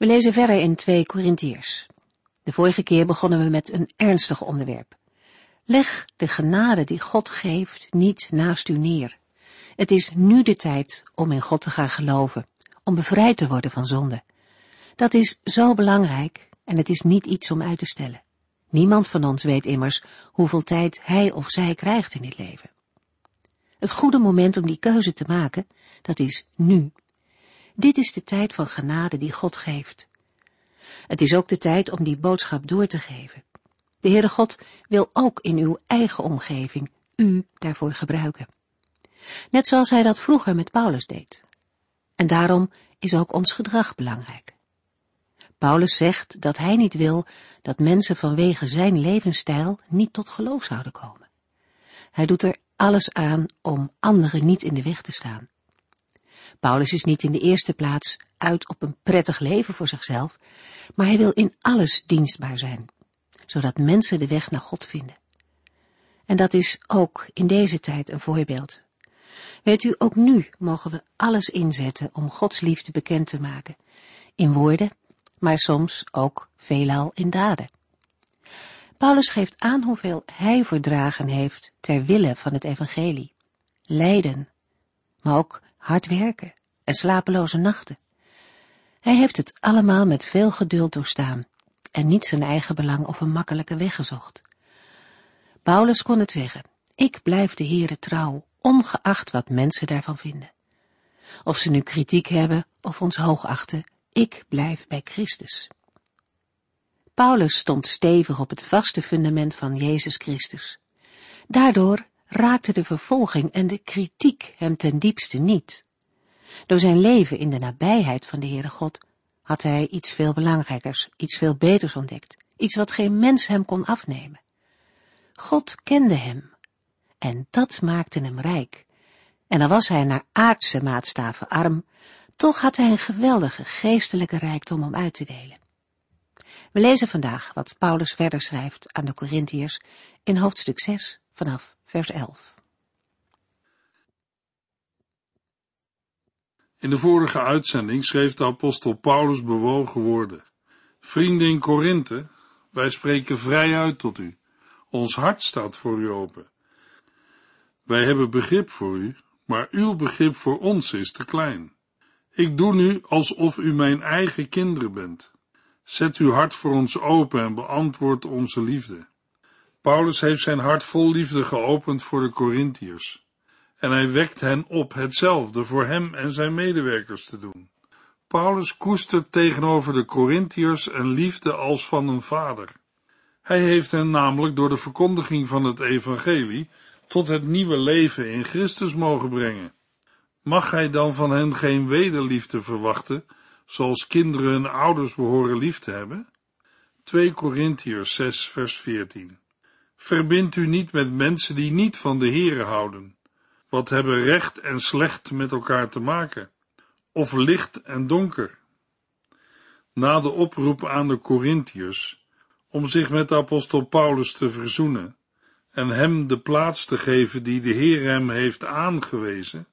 We lezen verder in 2 Korintiërs. De vorige keer begonnen we met een ernstig onderwerp. Leg de genade die God geeft niet naast u neer. Het is nu de tijd om in God te gaan geloven, om bevrijd te worden van zonde. Dat is zo belangrijk en het is niet iets om uit te stellen. Niemand van ons weet immers hoeveel tijd hij of zij krijgt in dit leven. Het goede moment om die keuze te maken, dat is nu. Dit is de tijd van genade die God geeft. Het is ook de tijd om die boodschap door te geven. De Heere God wil ook in uw eigen omgeving u daarvoor gebruiken. Net zoals hij dat vroeger met Paulus deed. En daarom is ook ons gedrag belangrijk. Paulus zegt dat hij niet wil dat mensen vanwege zijn levensstijl niet tot geloof zouden komen. Hij doet er alles aan om anderen niet in de weg te staan. Paulus is niet in de eerste plaats uit op een prettig leven voor zichzelf, maar hij wil in alles dienstbaar zijn, zodat mensen de weg naar God vinden. En dat is ook in deze tijd een voorbeeld. Weet u, ook nu mogen we alles inzetten om Gods liefde bekend te maken, in woorden, maar soms ook veelal in daden. Paulus geeft aan hoeveel hij verdragen heeft ter wille van het evangelie. Lijden, maar ook hard werken en slapeloze nachten. Hij heeft het allemaal met veel geduld doorstaan en niet zijn eigen belang of een makkelijke weg gezocht. Paulus kon het zeggen, ik blijf de Heere trouw, ongeacht wat mensen daarvan vinden. Of ze nu kritiek hebben of ons hoogachten, ik blijf bij Christus. Paulus stond stevig op het vaste fundament van Jezus Christus. Daardoor raakte de vervolging en de kritiek hem ten diepste niet. Door zijn leven in de nabijheid van de Heere God had hij iets veel belangrijkers, iets veel beters ontdekt, iets wat geen mens hem kon afnemen. God kende hem, en dat maakte hem rijk. En dan was hij naar aardse maatstaven arm, toch had hij een geweldige geestelijke rijkdom om uit te delen. We lezen vandaag wat Paulus verder schrijft aan de Corinthiërs in hoofdstuk 6 vanaf vers 11. In de vorige uitzending schreef de apostel Paulus bewogen woorden. Vrienden in Korinthe, wij spreken vrij uit tot u. Ons hart staat voor u open. Wij hebben begrip voor u, maar uw begrip voor ons is te klein. Ik doe nu alsof u mijn eigen kinderen bent. Zet uw hart voor ons open en beantwoord onze liefde. Paulus heeft zijn hart vol liefde geopend voor de Corinthiërs en hij wekt hen op hetzelfde voor hem en zijn medewerkers te doen. Paulus koestert tegenover de Corinthiërs een liefde als van een vader. Hij heeft hen namelijk door de verkondiging van het evangelie tot het nieuwe leven in Christus mogen brengen. Mag hij dan van hen geen wederliefde verwachten, zoals kinderen hun ouders behoren lief te hebben? 2 Corinthiërs 6 vers 14 Verbind u niet met mensen die niet van de Here houden. Wat hebben recht en slecht met elkaar te maken? Of licht en donker? Na de oproep aan de Corinthiërs om zich met de apostel Paulus te verzoenen en hem de plaats te geven die de Heer hem heeft aangewezen,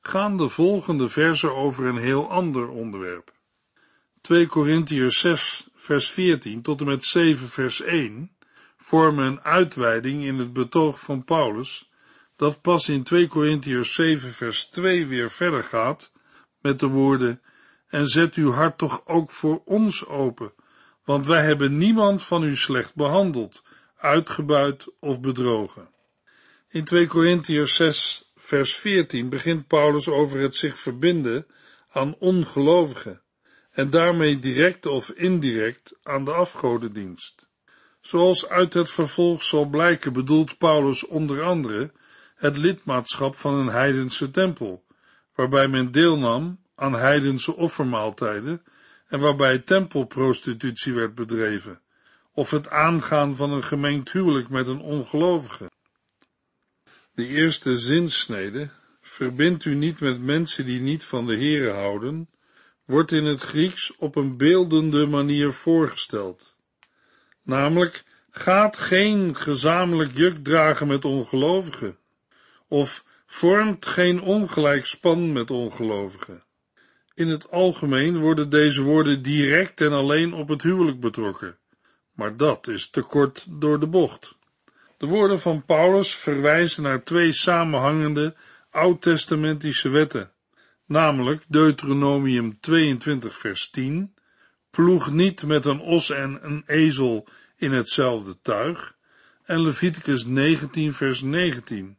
gaan de volgende versen over een heel ander onderwerp. 2 Corinthiërs 6 vers 14 tot en met 7 vers 1 vormen een uitweiding in het betoog van Paulus dat pas in 2 Korintiërs 7 vers 2 weer verder gaat met de woorden en zet uw hart toch ook voor ons open, want wij hebben niemand van u slecht behandeld, uitgebuit of bedrogen. In 2 Korintiërs 6 vers 14 begint Paulus over het zich verbinden aan ongelovigen en daarmee direct of indirect aan de afgodendienst. Zoals uit het vervolg zal blijken bedoelt Paulus onder andere het lidmaatschap van een heidense tempel, waarbij men deelnam aan heidense offermaaltijden en waarbij tempelprostitutie werd bedreven, of het aangaan van een gemengd huwelijk met een ongelovige. De eerste zinsnede, verbind u niet met mensen die niet van de Here houden, wordt in het Grieks op een beeldende manier voorgesteld. Namelijk, gaat geen gezamenlijk juk dragen met ongelovigen, of vormt geen ongelijk span met ongelovigen. In het algemeen worden deze woorden direct en alleen op het huwelijk betrokken, maar dat is te kort door de bocht. De woorden van Paulus verwijzen naar twee samenhangende oud-testamentische wetten, namelijk Deuteronomium 22 vers 10, ploeg niet met een os en een ezel in hetzelfde tuig, en Leviticus 19 vers 19,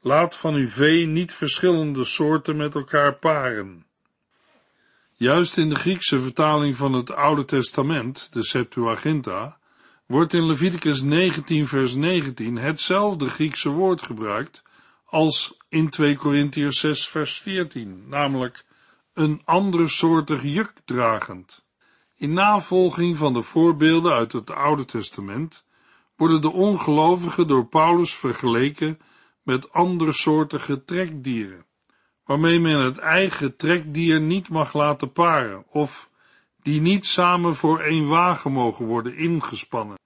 laat van uw vee niet verschillende soorten met elkaar paren. Juist in de Griekse vertaling van het Oude Testament, de Septuaginta, wordt in Leviticus 19 vers 19 hetzelfde Griekse woord gebruikt als in 2 Korintiërs 6 vers 14, namelijk een andersoortig juk dragend. In navolging van de voorbeelden uit het Oude Testament worden de ongelovigen door Paulus vergeleken met andersoortige trekdieren, waarmee men het eigen trekdier niet mag laten paren of die niet samen voor één wagen mogen worden ingespannen.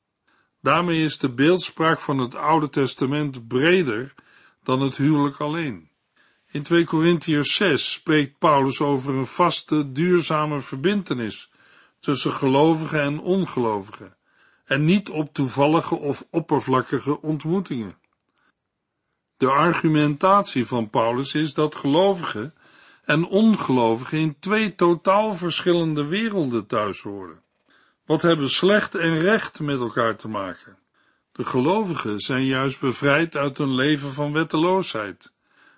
Daarmee is de beeldspraak van het Oude Testament breder dan het huwelijk alleen. In 2 Korintiërs 6 spreekt Paulus over een vaste, duurzame verbintenis tussen gelovigen en ongelovigen, en niet op toevallige of oppervlakkige ontmoetingen. De argumentatie van Paulus is dat gelovigen en ongelovigen in twee totaal verschillende werelden thuis horen. Wat hebben slecht en recht met elkaar te maken? De gelovigen zijn juist bevrijd uit een leven van wetteloosheid,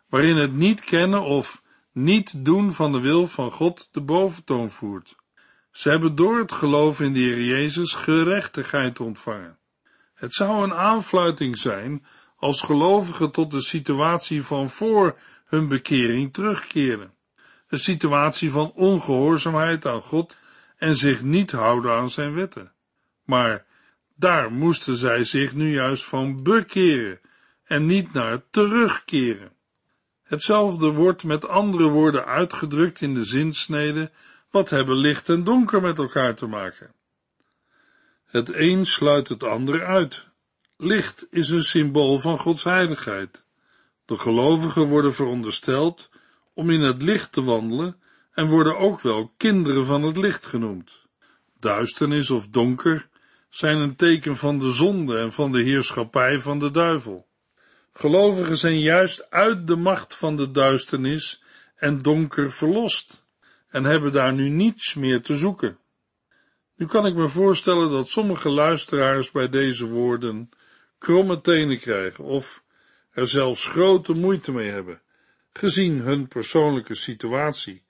waarin het niet kennen of niet doen van de wil van God de boventoon voert. Ze hebben door het geloof in de Heer Jezus gerechtigheid ontvangen. Het zou een aanfluiting zijn als gelovigen tot de situatie van voor hun bekering terugkeren. Een situatie van ongehoorzaamheid aan God en zich niet houden aan zijn wetten. Maar daar moesten zij zich nu juist van bekeren en niet naar terugkeren. Hetzelfde wordt met andere woorden uitgedrukt in de zinsnede, wat hebben licht en donker met elkaar te maken? Het een sluit het ander uit. Licht is een symbool van Gods heiligheid. De gelovigen worden verondersteld om in het licht te wandelen en worden ook wel kinderen van het licht genoemd. Duisternis of donker zijn een teken van de zonde en van de heerschappij van de duivel. Gelovigen zijn juist uit de macht van de duisternis en donker verlost en hebben daar nu niets meer te zoeken. Nu kan ik me voorstellen dat sommige luisteraars bij deze woorden kromme tenen krijgen of er zelfs grote moeite mee hebben, gezien hun persoonlijke situatie,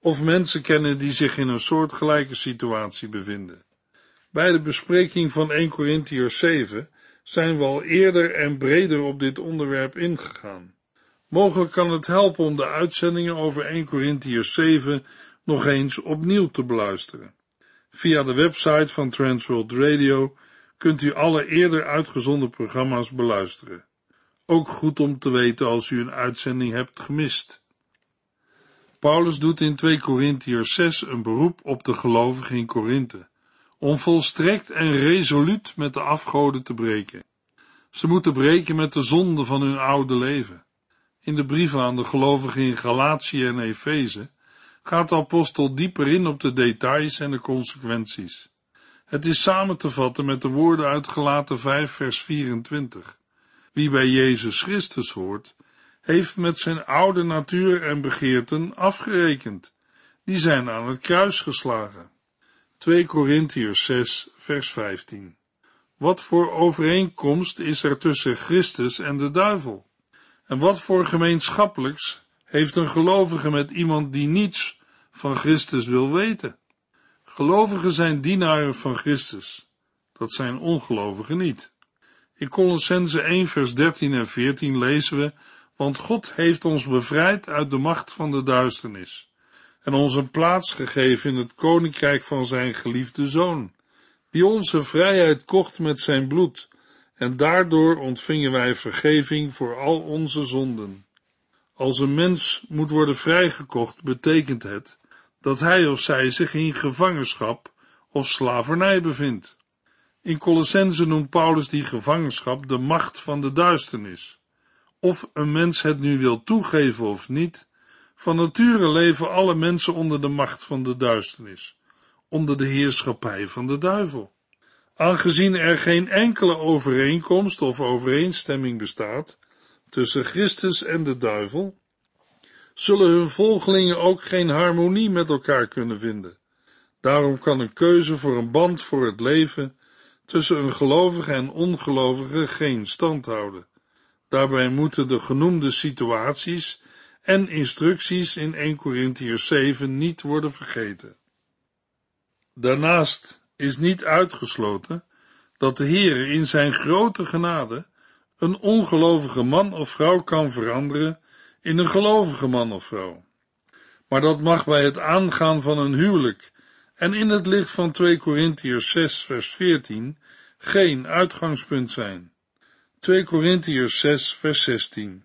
of mensen kennen die zich in een soortgelijke situatie bevinden. Bij de bespreking van 1 Corinthiërs 7 zijn we al eerder en breder op dit onderwerp ingegaan. Mogelijk kan het helpen om de uitzendingen over 1 Corinthiërs 7 nog eens opnieuw te beluisteren. Via de website van Transworld Radio kunt u alle eerder uitgezonden programma's beluisteren. Ook goed om te weten als u een uitzending hebt gemist. Paulus doet in 2 Corinthiërs 6 een beroep op de gelovigen in Korinthe om volstrekt en resoluut met de afgoden te breken. Ze moeten breken met de zonde van hun oude leven. In de brieven aan de gelovigen in Galatië en Efeze gaat de apostel dieper in op de details en de consequenties. Het is samen te vatten met de woorden uit Galaten 5 vers 24. Wie bij Jezus Christus hoort, heeft met zijn oude natuur en begeerten afgerekend. Die zijn aan het kruis geslagen. 2 Korintiërs 6, vers 15. Wat voor overeenkomst is er tussen Christus en de duivel? En wat voor gemeenschappelijks heeft een gelovige met iemand die niets van Christus wil weten? Gelovigen zijn dienaren van Christus. Dat zijn ongelovigen niet. In Colossense 1 vers 13 en 14 lezen we, want God heeft ons bevrijd uit de macht van de duisternis en ons een plaats gegeven in het koninkrijk van zijn geliefde zoon, die onze vrijheid kocht met zijn bloed, en daardoor ontvingen wij vergeving voor al onze zonden. Als een mens moet worden vrijgekocht, betekent het dat hij of zij zich in gevangenschap of slavernij bevindt. In Colossense noemt Paulus die gevangenschap de macht van de duisternis. Of een mens het nu wil toegeven of niet, van nature leven alle mensen onder de macht van de duisternis, onder de heerschappij van de duivel. Aangezien er geen enkele overeenkomst of overeenstemming bestaat tussen Christus en de duivel, zullen hun volgelingen ook geen harmonie met elkaar kunnen vinden. Daarom kan een keuze voor een band voor het leven tussen een gelovige en ongelovige geen stand houden. Daarbij moeten de genoemde situaties en instructies in 1 Corinthiërs 7 niet worden vergeten. Daarnaast is niet uitgesloten dat de Heer in zijn grote genade een ongelovige man of vrouw kan veranderen in een gelovige man of vrouw. Maar dat mag bij het aangaan van een huwelijk en in het licht van 2 Corinthiërs 6 vers 14 geen uitgangspunt zijn. 2 Corinthiërs 6 vers 16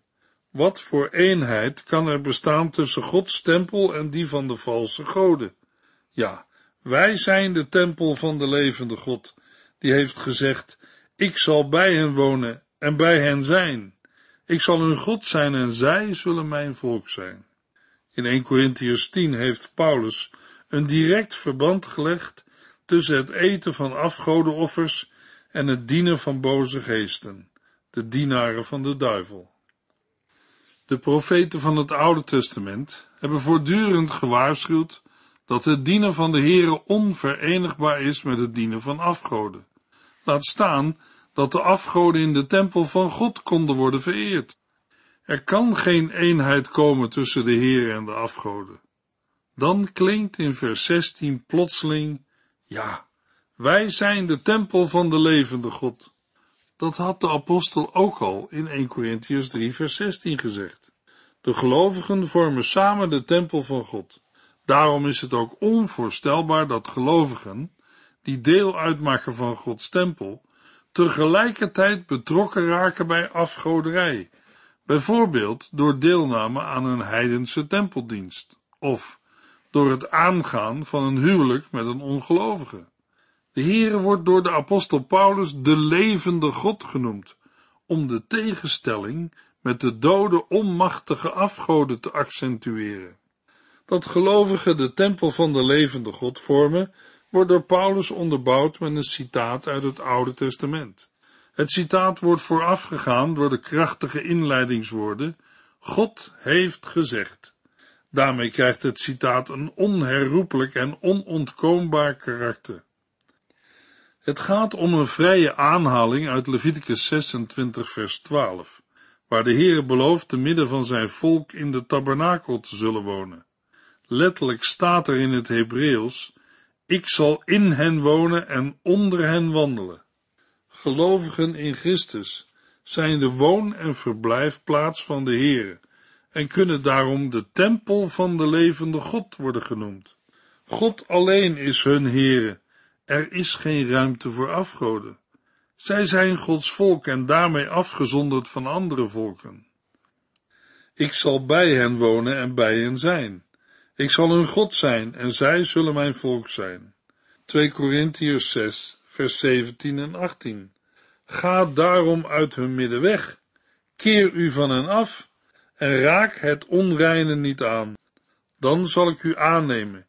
Wat voor eenheid kan er bestaan tussen Gods tempel en die van de valse goden? Ja, wij zijn de tempel van de levende God, die heeft gezegd, ik zal bij hen wonen en bij hen zijn. Ik zal hun God zijn en zij zullen mijn volk zijn. In 1 Corinthians 10 heeft Paulus een direct verband gelegd tussen het eten van afgodenoffers en het dienen van boze geesten, de dienaren van de duivel. De profeten van het Oude Testament hebben voortdurend gewaarschuwd dat het dienen van de Heere onverenigbaar is met het dienen van afgoden. Laat staan dat de afgoden in de tempel van God konden worden vereerd. Er kan geen eenheid komen tussen de Heer en de afgoden. Dan klinkt in vers 16 plotseling, ja, wij zijn de tempel van de levende God. Dat had de apostel ook al in 1 Corinthians 3 vers 16 gezegd. De gelovigen vormen samen de tempel van God. Daarom is het ook onvoorstelbaar dat gelovigen, die deel uitmaken van Gods tempel, tegelijkertijd betrokken raken bij afgoderij, bijvoorbeeld door deelname aan een heidense tempeldienst, of door het aangaan van een huwelijk met een ongelovige. De Heere wordt door de apostel Paulus de levende God genoemd, om de tegenstelling met de dode onmachtige afgoden te accentueren. Dat gelovigen de tempel van de levende God vormen, wordt door Paulus onderbouwd met een citaat uit het Oude Testament. Het citaat wordt voorafgegaan door de krachtige inleidingswoorden God heeft gezegd. Daarmee krijgt het citaat een onherroepelijk en onontkoombaar karakter. Het gaat om een vrije aanhaling uit Leviticus 26 vers 12, waar de Heere belooft te midden van zijn volk in de tabernakel te zullen wonen. Letterlijk staat er in het Hebreeuws ik zal in hen wonen en onder hen wandelen. Gelovigen in Christus zijn de woon- en verblijfplaats van de Heere en kunnen daarom de tempel van de levende God worden genoemd. God alleen is hun Heere. Er is geen ruimte voor afgoden. Zij zijn Gods volk en daarmee afgezonderd van andere volken. Ik zal bij hen wonen en bij hen zijn. Ik zal hun God zijn en zij zullen mijn volk zijn. 2 Korintiërs 6, vers 17 en 18. Ga daarom uit hun midden weg, keer u van hen af en raak het onreine niet aan. Dan zal ik u aannemen.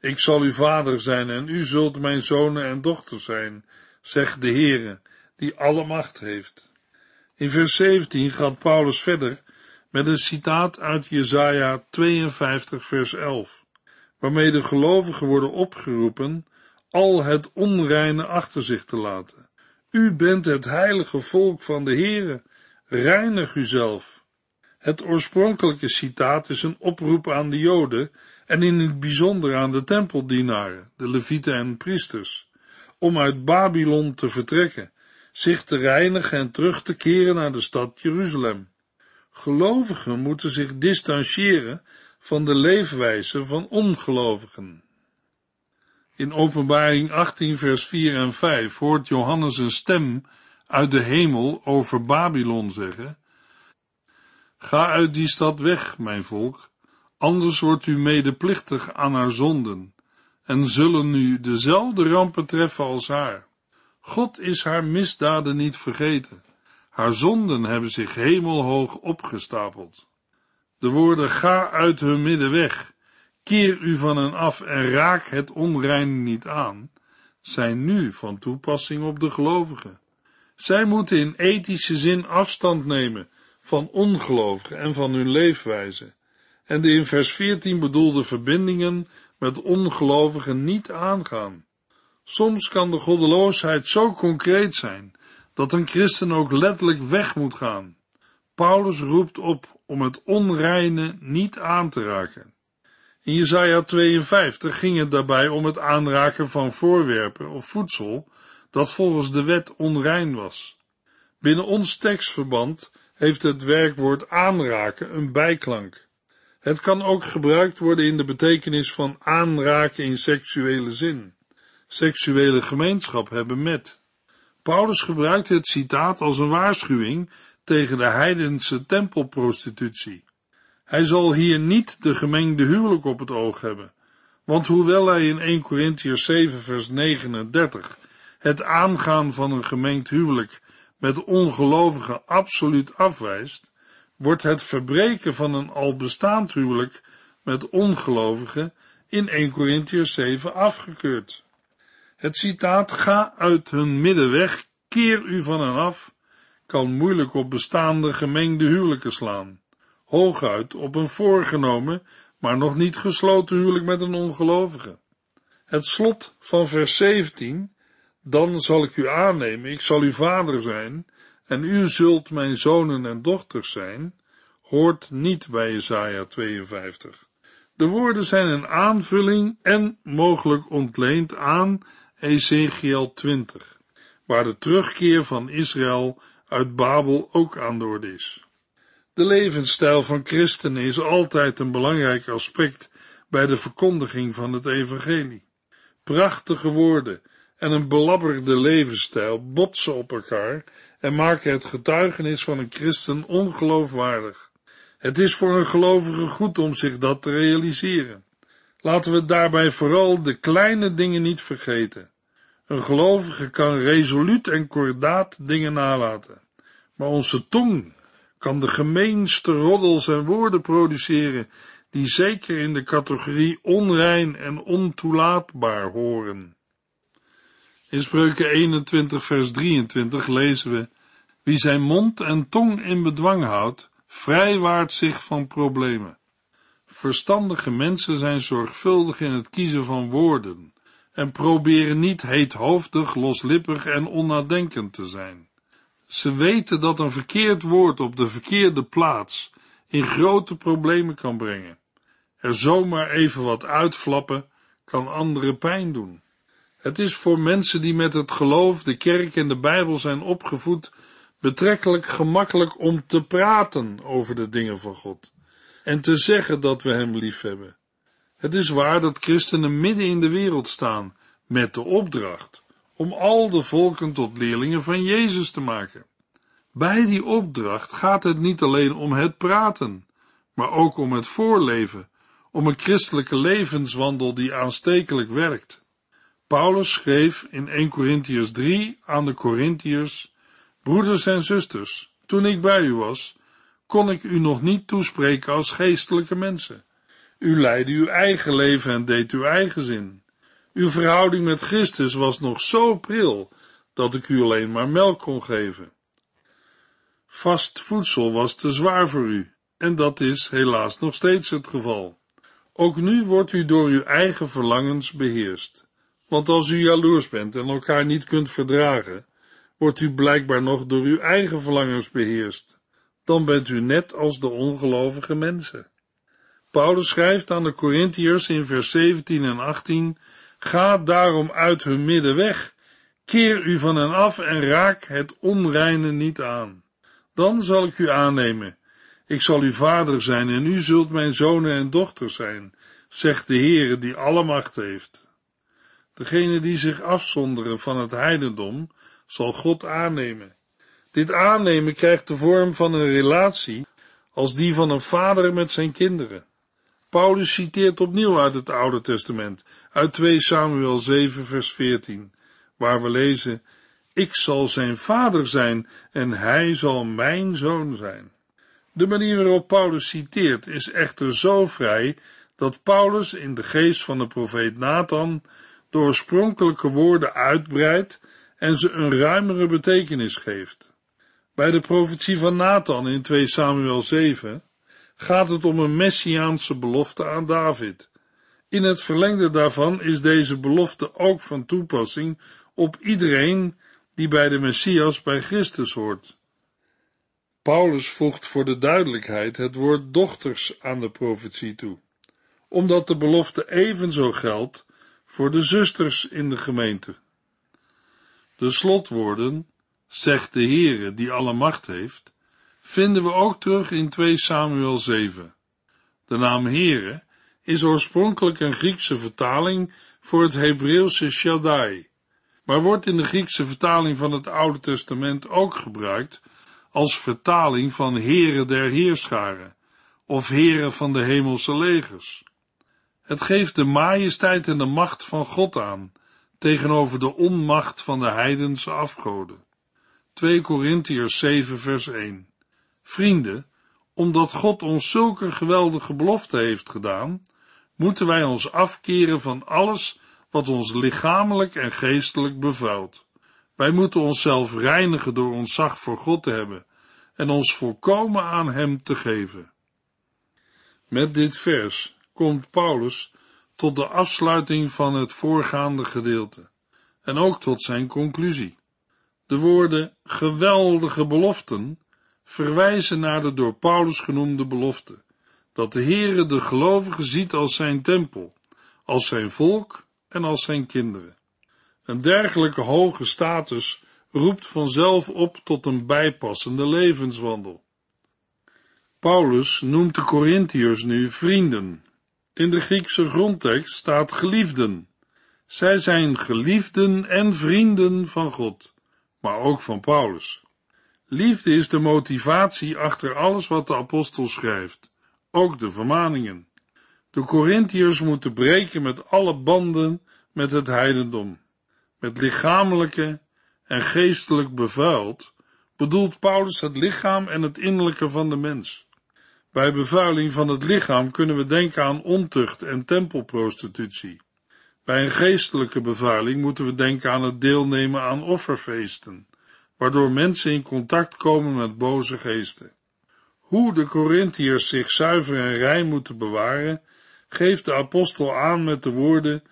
Ik zal uw vader zijn en u zult mijn zonen en dochters zijn, zegt de Heere, die alle macht heeft. In vers 17 gaat Paulus verder met een citaat uit Jesaja 52 vers 11, waarmee de gelovigen worden opgeroepen al het onreine achter zich te laten. U bent het heilige volk van de Heere, reinig uzelf. Het oorspronkelijke citaat is een oproep aan de Joden en in het bijzonder aan de tempeldienaren, de levieten en priesters, om uit Babylon te vertrekken, zich te reinigen en terug te keren naar de stad Jeruzalem. Gelovigen moeten zich distancieren van de leefwijze van ongelovigen. In Openbaring 18 vers 4 en 5 hoort Johannes een stem uit de hemel over Babylon zeggen, Ga uit die stad weg, mijn volk, anders wordt u medeplichtig aan haar zonden, en zullen u dezelfde rampen treffen als haar. God is haar misdaden niet vergeten. Haar zonden hebben zich hemelhoog opgestapeld. De woorden ga uit hun midden weg, keer u van hen af en raak het onrein niet aan, zijn nu van toepassing op de gelovigen. Zij moeten in ethische zin afstand nemen van ongelovigen en van hun leefwijze, en de in vers 14 bedoelde verbindingen met ongelovigen niet aangaan. Soms kan de goddeloosheid zo concreet zijn dat een christen ook letterlijk weg moet gaan. Paulus roept op om het onreine niet aan te raken. In Jesaja 52 ging het daarbij om het aanraken van voorwerpen of voedsel dat volgens de wet onrein was. Binnen ons tekstverband heeft het werkwoord aanraken een bijklank. Het kan ook gebruikt worden in de betekenis van aanraken in seksuele zin. Seksuele gemeenschap hebben met. Paulus gebruikt het citaat als een waarschuwing tegen de heidense tempelprostitutie. Hij zal hier niet de gemengde huwelijk op het oog hebben, want hoewel hij in 1 Corinthians 7 vers 39 het aangaan van een gemengd huwelijk met ongelovigen absoluut afwijst, wordt het verbreken van een al bestaand huwelijk met ongelovigen in 1 Corinthians 7 afgekeurd. Het citaat ga uit hun midden weg, keer u van hen af, kan moeilijk op bestaande gemengde huwelijken slaan. Hooguit op een voorgenomen, maar nog niet gesloten huwelijk met een ongelovige. Het slot van vers 17, dan zal ik u aannemen, ik zal uw vader zijn, en u zult mijn zonen en dochters zijn, hoort niet bij Jesaja 52. De woorden zijn een aanvulling en mogelijk ontleend aan Ezekiel 20, waar de terugkeer van Israël uit Babel ook aan de orde is. De levensstijl van christenen is altijd een belangrijk aspect bij de verkondiging van het evangelie. Prachtige woorden en een belabberde levensstijl botsen op elkaar en maken het getuigenis van een christen ongeloofwaardig. Het is voor een gelovige goed om zich dat te realiseren. Laten we daarbij vooral de kleine dingen niet vergeten. Een gelovige kan resoluut en kordaat dingen nalaten, maar onze tong kan de gemeenste roddels en woorden produceren, die zeker in de categorie onrein en ontoelaatbaar horen. In Spreuken 21 vers 23 lezen we, wie zijn mond en tong in bedwang houdt, vrijwaart zich van problemen. Verstandige mensen zijn zorgvuldig in het kiezen van woorden en proberen niet heethoofdig, loslippig en onnadenkend te zijn. Ze weten dat een verkeerd woord op de verkeerde plaats in grote problemen kan brengen. Er zomaar even wat uitflappen kan anderen pijn doen. Het is voor mensen die met het geloof, de kerk en de Bijbel zijn opgevoed, betrekkelijk gemakkelijk om te praten over de dingen van God en te zeggen dat we Hem lief hebben. Het is waar dat christenen midden in de wereld staan met de opdracht om al de volken tot leerlingen van Jezus te maken. Bij die opdracht gaat het niet alleen om het praten, maar ook om het voorleven, om een christelijke levenswandel die aanstekelijk werkt. Paulus schreef in 1 Corinthians 3 aan de Corinthiërs, broeders en zusters, toen ik bij u was, kon ik u nog niet toespreken als geestelijke mensen. U leidde uw eigen leven en deed uw eigen zin. Uw verhouding met Christus was nog zo pril dat ik u alleen maar melk kon geven. Vast voedsel was te zwaar voor u, en dat is helaas nog steeds het geval. Ook nu wordt u door uw eigen verlangens beheerst. Want als u jaloers bent en elkaar niet kunt verdragen, wordt u blijkbaar nog door uw eigen verlangens beheerst. Dan bent u net als de ongelovige mensen. Paulus schrijft aan de Corinthiërs in vers 17 en 18, Ga daarom uit hun midden weg, keer u van hen af en raak het onreine niet aan. Dan zal ik u aannemen. Ik zal uw vader zijn en u zult mijn zonen en dochters zijn, zegt de Heere die alle macht heeft. Degene die zich afzonderen van het heidendom, zal God aannemen. Dit aannemen krijgt de vorm van een relatie als die van een vader met zijn kinderen. Paulus citeert opnieuw uit het Oude Testament, uit 2 Samuel 7 vers 14, waar we lezen, ik zal zijn vader zijn en hij zal mijn zoon zijn. De manier waarop Paulus citeert is echter zo vrij dat Paulus in de geest van de profeet Nathan de oorspronkelijke woorden uitbreidt en ze een ruimere betekenis geeft. Bij de profetie van Nathan in 2 Samuel 7 gaat het om een messiaanse belofte aan David. In het verlengde daarvan is deze belofte ook van toepassing op iedereen die bij de Messias bij Christus hoort. Paulus voegt voor de duidelijkheid het woord dochters aan de profetie toe, omdat de belofte evenzo geldt voor de zusters in de gemeente. De slotwoorden, zegt de Heere die alle macht heeft, vinden we ook terug in 2 Samuel 7. De naam Heere is oorspronkelijk een Griekse vertaling voor het Hebreeuwse Shaddai, maar wordt in de Griekse vertaling van het Oude Testament ook gebruikt als vertaling van Heren der Heerscharen of Heren van de hemelse legers. Het geeft de majesteit en de macht van God aan tegenover de onmacht van de heidense afgoden. 2 Korintiërs 7 vers 1 Vrienden, omdat God ons zulke geweldige belofte heeft gedaan, moeten wij ons afkeren van alles wat ons lichamelijk en geestelijk bevuilt. Wij moeten onszelf reinigen door ontzag voor God te hebben en ons volkomen aan Hem te geven. Met dit vers komt Paulus tot de afsluiting van het voorgaande gedeelte en ook tot zijn conclusie. De woorden geweldige beloften verwijzen naar de door Paulus genoemde belofte, dat de Heere de gelovigen ziet als zijn tempel, als zijn volk en als zijn kinderen. Een dergelijke hoge status roept vanzelf op tot een bijpassende levenswandel. Paulus noemt de Corinthiërs nu vrienden. In de Griekse grondtekst staat geliefden. Zij zijn geliefden en vrienden van God, maar ook van Paulus. Liefde is de motivatie achter alles wat de apostel schrijft, ook de vermaningen. De Corinthiërs moeten breken met alle banden met het heidendom, met lichamelijke en geestelijk bevuild, bedoelt Paulus het lichaam en het innerlijke van de mens. Bij bevuiling van het lichaam kunnen we denken aan ontucht en tempelprostitutie. Bij een geestelijke bevuiling moeten we denken aan het deelnemen aan offerfeesten, waardoor mensen in contact komen met boze geesten. Hoe de Corinthiërs zich zuiver en rein moeten bewaren, geeft de apostel aan met de woorden: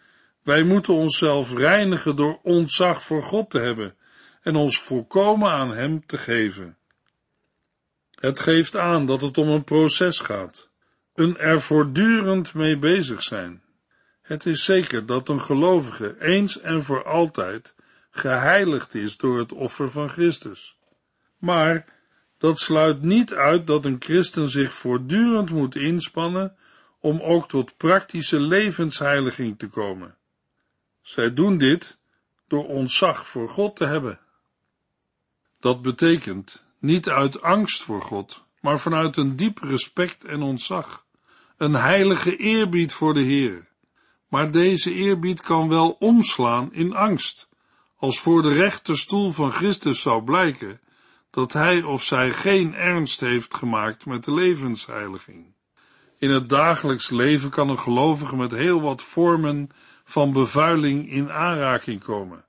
Wij moeten onszelf reinigen door ontzag voor God te hebben en ons volkomen aan Hem te geven. Het geeft aan dat het om een proces gaat, een er voortdurend mee bezig zijn. Het is zeker dat een gelovige eens en voor altijd geheiligd is door het offer van Christus. Maar dat sluit niet uit dat een christen zich voortdurend moet inspannen om ook tot praktische levensheiliging te komen. Zij doen dit door ontzag voor God te hebben. Dat betekent niet uit angst voor God, maar vanuit een diep respect en ontzag, een heilige eerbied voor de Heer. Maar deze eerbied kan wel omslaan in angst, als voor de rechterstoel van Christus zou blijken dat hij of zij geen ernst heeft gemaakt met de levensheiliging. In het dagelijks leven kan een gelovige met heel wat vormen van bevuiling in aanraking komen.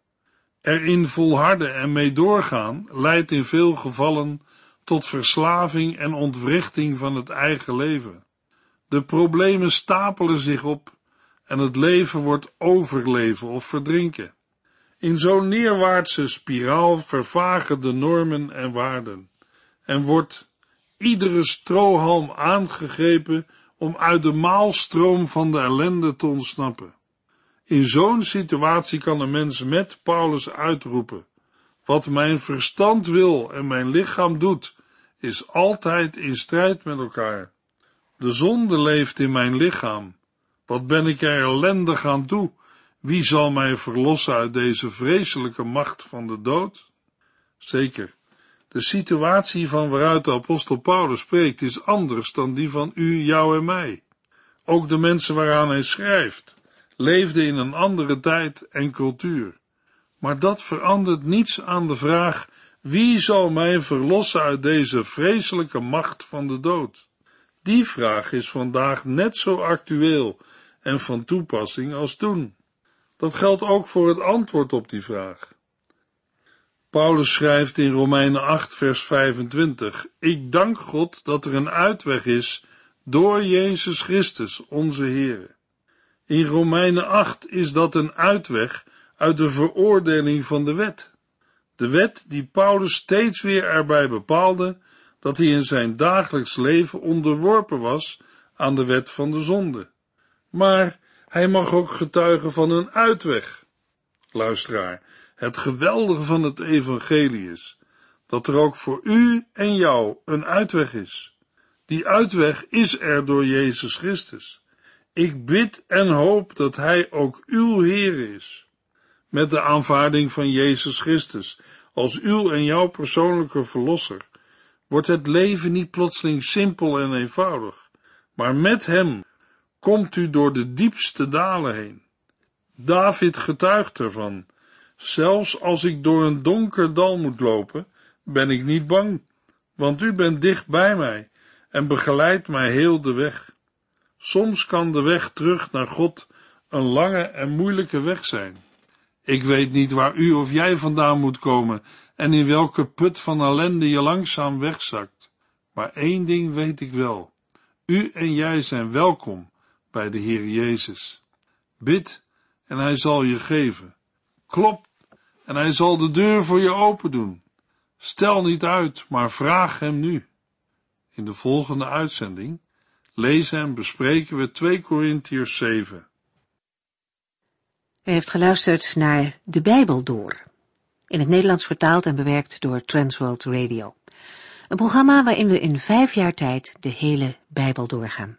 Erin volharden en mee doorgaan leidt in veel gevallen tot verslaving en ontwrichting van het eigen leven. De problemen stapelen zich op en het leven wordt overleven of verdrinken. In zo'n neerwaartse spiraal vervagen de normen en waarden en wordt iedere strohalm aangegrepen om uit de maalstroom van de ellende te ontsnappen. In zo'n situatie kan een mens met Paulus uitroepen: Wat mijn verstand wil en mijn lichaam doet, is altijd in strijd met elkaar. De zonde leeft in mijn lichaam. Wat ben ik er ellendig aan toe? Wie zal mij verlossen uit deze vreselijke macht van de dood? Zeker, de situatie van waaruit de apostel Paulus spreekt is anders dan die van u, jou en mij. Ook de mensen waaraan hij schrijft leefden in een andere tijd en cultuur. Maar dat verandert niets aan de vraag: wie zal mij verlossen uit deze vreselijke macht van de dood? Die vraag is vandaag net zo actueel en van toepassing als toen. Dat geldt ook voor het antwoord op die vraag. Paulus schrijft in Romeinen 8, vers 25: Ik dank God dat er een uitweg is door Jezus Christus, onze Heer. In Romeinen 8 is dat een uitweg uit de veroordeling van de wet. De wet die Paulus steeds weer erbij bepaalde dat hij in zijn dagelijks leven onderworpen was aan de wet van de zonde. Maar hij mag ook getuigen van een uitweg. Luisteraar, het geweldige van het evangelie is dat er ook voor u en jou een uitweg is. Die uitweg is er door Jezus Christus. Ik bid en hoop dat Hij ook uw Heer is. Met de aanvaarding van Jezus Christus als uw en jouw persoonlijke verlosser wordt het leven niet plotseling simpel en eenvoudig, maar met Hem komt u door de diepste dalen heen. David getuigt ervan. Zelfs als ik door een donker dal moet lopen, ben ik niet bang, want u bent dicht bij mij en begeleidt mij heel de weg. Soms kan de weg terug naar God een lange en moeilijke weg zijn. Ik weet niet waar u of jij vandaan moet komen en in welke put van ellende je langzaam wegzakt. Maar één ding weet ik wel. U en jij zijn welkom bij de Heer Jezus. Bid en hij zal je geven. Klop en hij zal de deur voor je open doen. Stel niet uit, maar vraag hem nu. In de volgende uitzending lezen en bespreken we 2 Korintiërs 7. U heeft geluisterd naar De Bijbel Door, in het Nederlands vertaald en bewerkt door Transworld Radio. Een programma waarin we in vijf jaar tijd de hele Bijbel doorgaan.